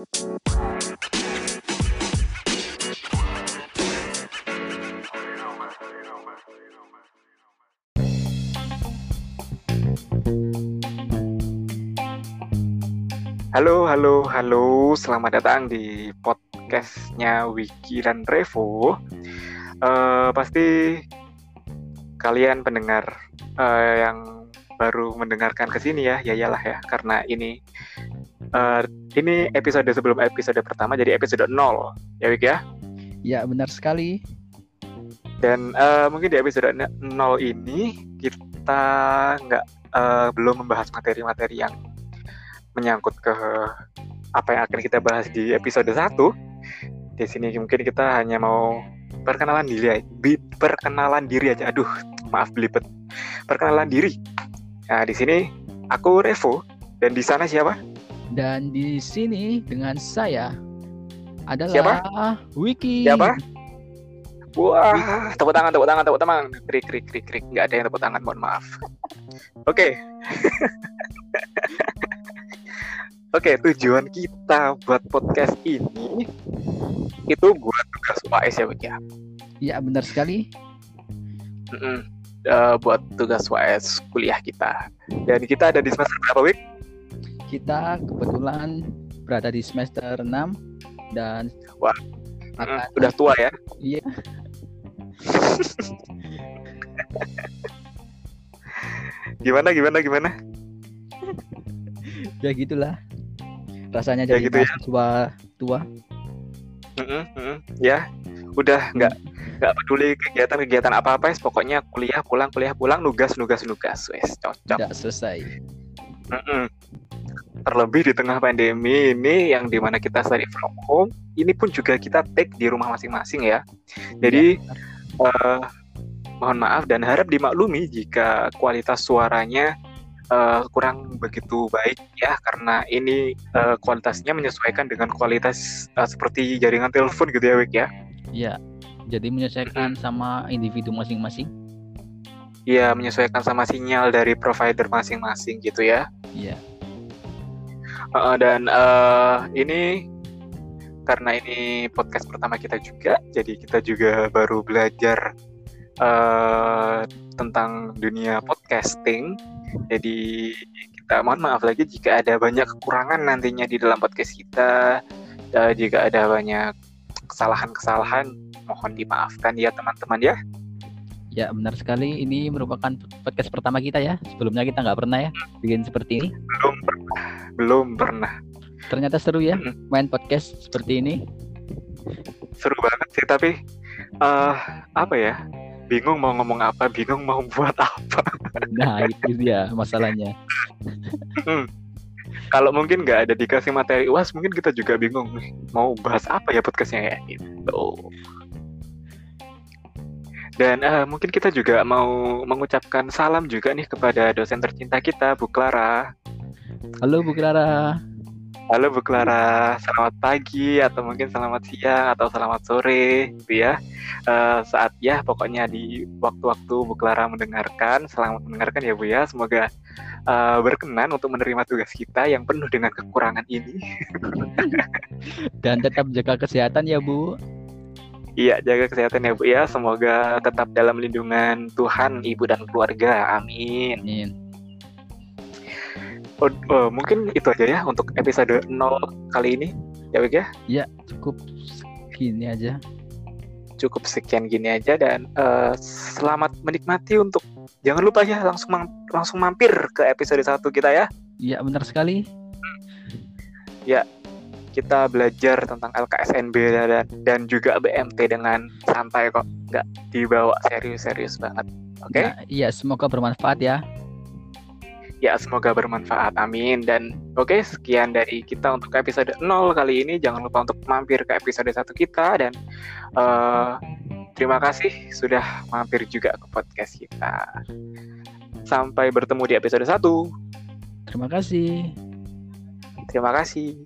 Halo, halo, halo. Selamat datang di podcastnya Wiki dan Revo. Uh, pasti kalian pendengar uh, yang baru mendengarkan ke sini ya, ya iyalah ya, karena ini uh, ini episode sebelum episode pertama, jadi episode 0 ya Wiki ya. Ya benar sekali. Dan uh, mungkin di episode 0 ini kita nggak uh, belum membahas materi-materi yang menyangkut ke apa yang akan kita bahas di episode 1 di sini mungkin kita hanya mau perkenalan diri perkenalan diri aja. Aduh maaf belibet. Perkenalan diri. Nah di sini aku Revo dan di sana siapa dan di sini dengan saya adalah siapa Wiki siapa Wah, tepuk tangan, tepuk tangan, tepuk tangan. Krik, krik, krik, krik. Nggak ada yang tepuk tangan, mohon maaf. Oke. Okay. Oke, tujuan kita buat podcast ini itu buat tugas UAS ya, Wik ya? Iya, benar sekali. Mm -mm. Uh, buat tugas UAS kuliah kita. Dan kita ada di semester berapa, Wik? Kita kebetulan berada di semester 6 dan Wah, akan... mm, udah tua ya? Iya. gimana, gimana, gimana? ya gitulah rasanya ya jadi gitu ya. mahasiswa ya. tua mm -mm, mm -mm. ya udah nggak nggak peduli kegiatan-kegiatan apa-apa pokoknya kuliah pulang kuliah pulang nugas nugas nugas wes cocok tidak selesai mm -mm. Terlebih di tengah pandemi ini yang di mana kita study from home ini pun juga kita take di rumah masing-masing ya jadi ya, uh, mohon maaf dan harap dimaklumi jika kualitas suaranya uh, kurang begitu baik ya karena ini uh, kualitasnya menyesuaikan dengan kualitas uh, seperti jaringan telepon gitu ya Wik ya. Iya. Jadi menyesuaikan sama individu masing-masing. Iya, menyesuaikan sama sinyal dari provider masing-masing gitu ya. Iya. Uh, dan uh, ini karena ini podcast pertama kita juga, jadi kita juga baru belajar uh, tentang dunia podcasting jadi kita mohon maaf lagi jika ada banyak kekurangan nantinya di dalam podcast kita. Dan jika ada banyak kesalahan-kesalahan, mohon dimaafkan ya teman-teman ya. Ya benar sekali. Ini merupakan podcast pertama kita ya. Sebelumnya kita nggak pernah ya bikin seperti ini. Belum pernah. Belum pernah. Ternyata seru ya main podcast seperti ini. Seru banget sih tapi uh, apa ya? bingung mau ngomong apa, bingung mau buat apa. Nah itu dia masalahnya. hmm. Kalau mungkin nggak ada dikasih materi uas, mungkin kita juga bingung mau bahas apa ya podcastnya ya gitu. Dan uh, mungkin kita juga mau mengucapkan salam juga nih kepada dosen tercinta kita, Bu Clara. Halo Bu Clara. Halo Bu Clara, selamat pagi atau mungkin selamat siang atau selamat sore gitu ya. Uh, saat ya pokoknya di waktu-waktu Bu Clara mendengarkan, selamat mendengarkan ya Bu ya. Semoga uh, berkenan untuk menerima tugas kita yang penuh dengan kekurangan ini. Dan tetap jaga kesehatan ya Bu. Iya, jaga kesehatan ya Bu ya. Semoga tetap dalam lindungan Tuhan, Ibu dan keluarga. Amin. Amin. Oh, oh, mungkin itu aja ya untuk episode 0 kali ini. Ya, Wik ya? Ya, cukup segini aja. Cukup sekian gini aja dan uh, selamat menikmati untuk jangan lupa ya langsung langsung mampir ke episode 1 kita ya. Iya, benar sekali. Ya, kita belajar tentang LKSNB dan, dan juga BMT dengan santai kok, nggak dibawa serius-serius banget. Oke? Okay? Nah, iya, semoga bermanfaat ya. Ya, semoga bermanfaat. Amin. Dan oke, okay, sekian dari kita untuk episode 0 kali ini. Jangan lupa untuk mampir ke episode 1 kita dan uh, terima kasih sudah mampir juga ke podcast kita. Sampai bertemu di episode 1. Terima kasih. Terima kasih.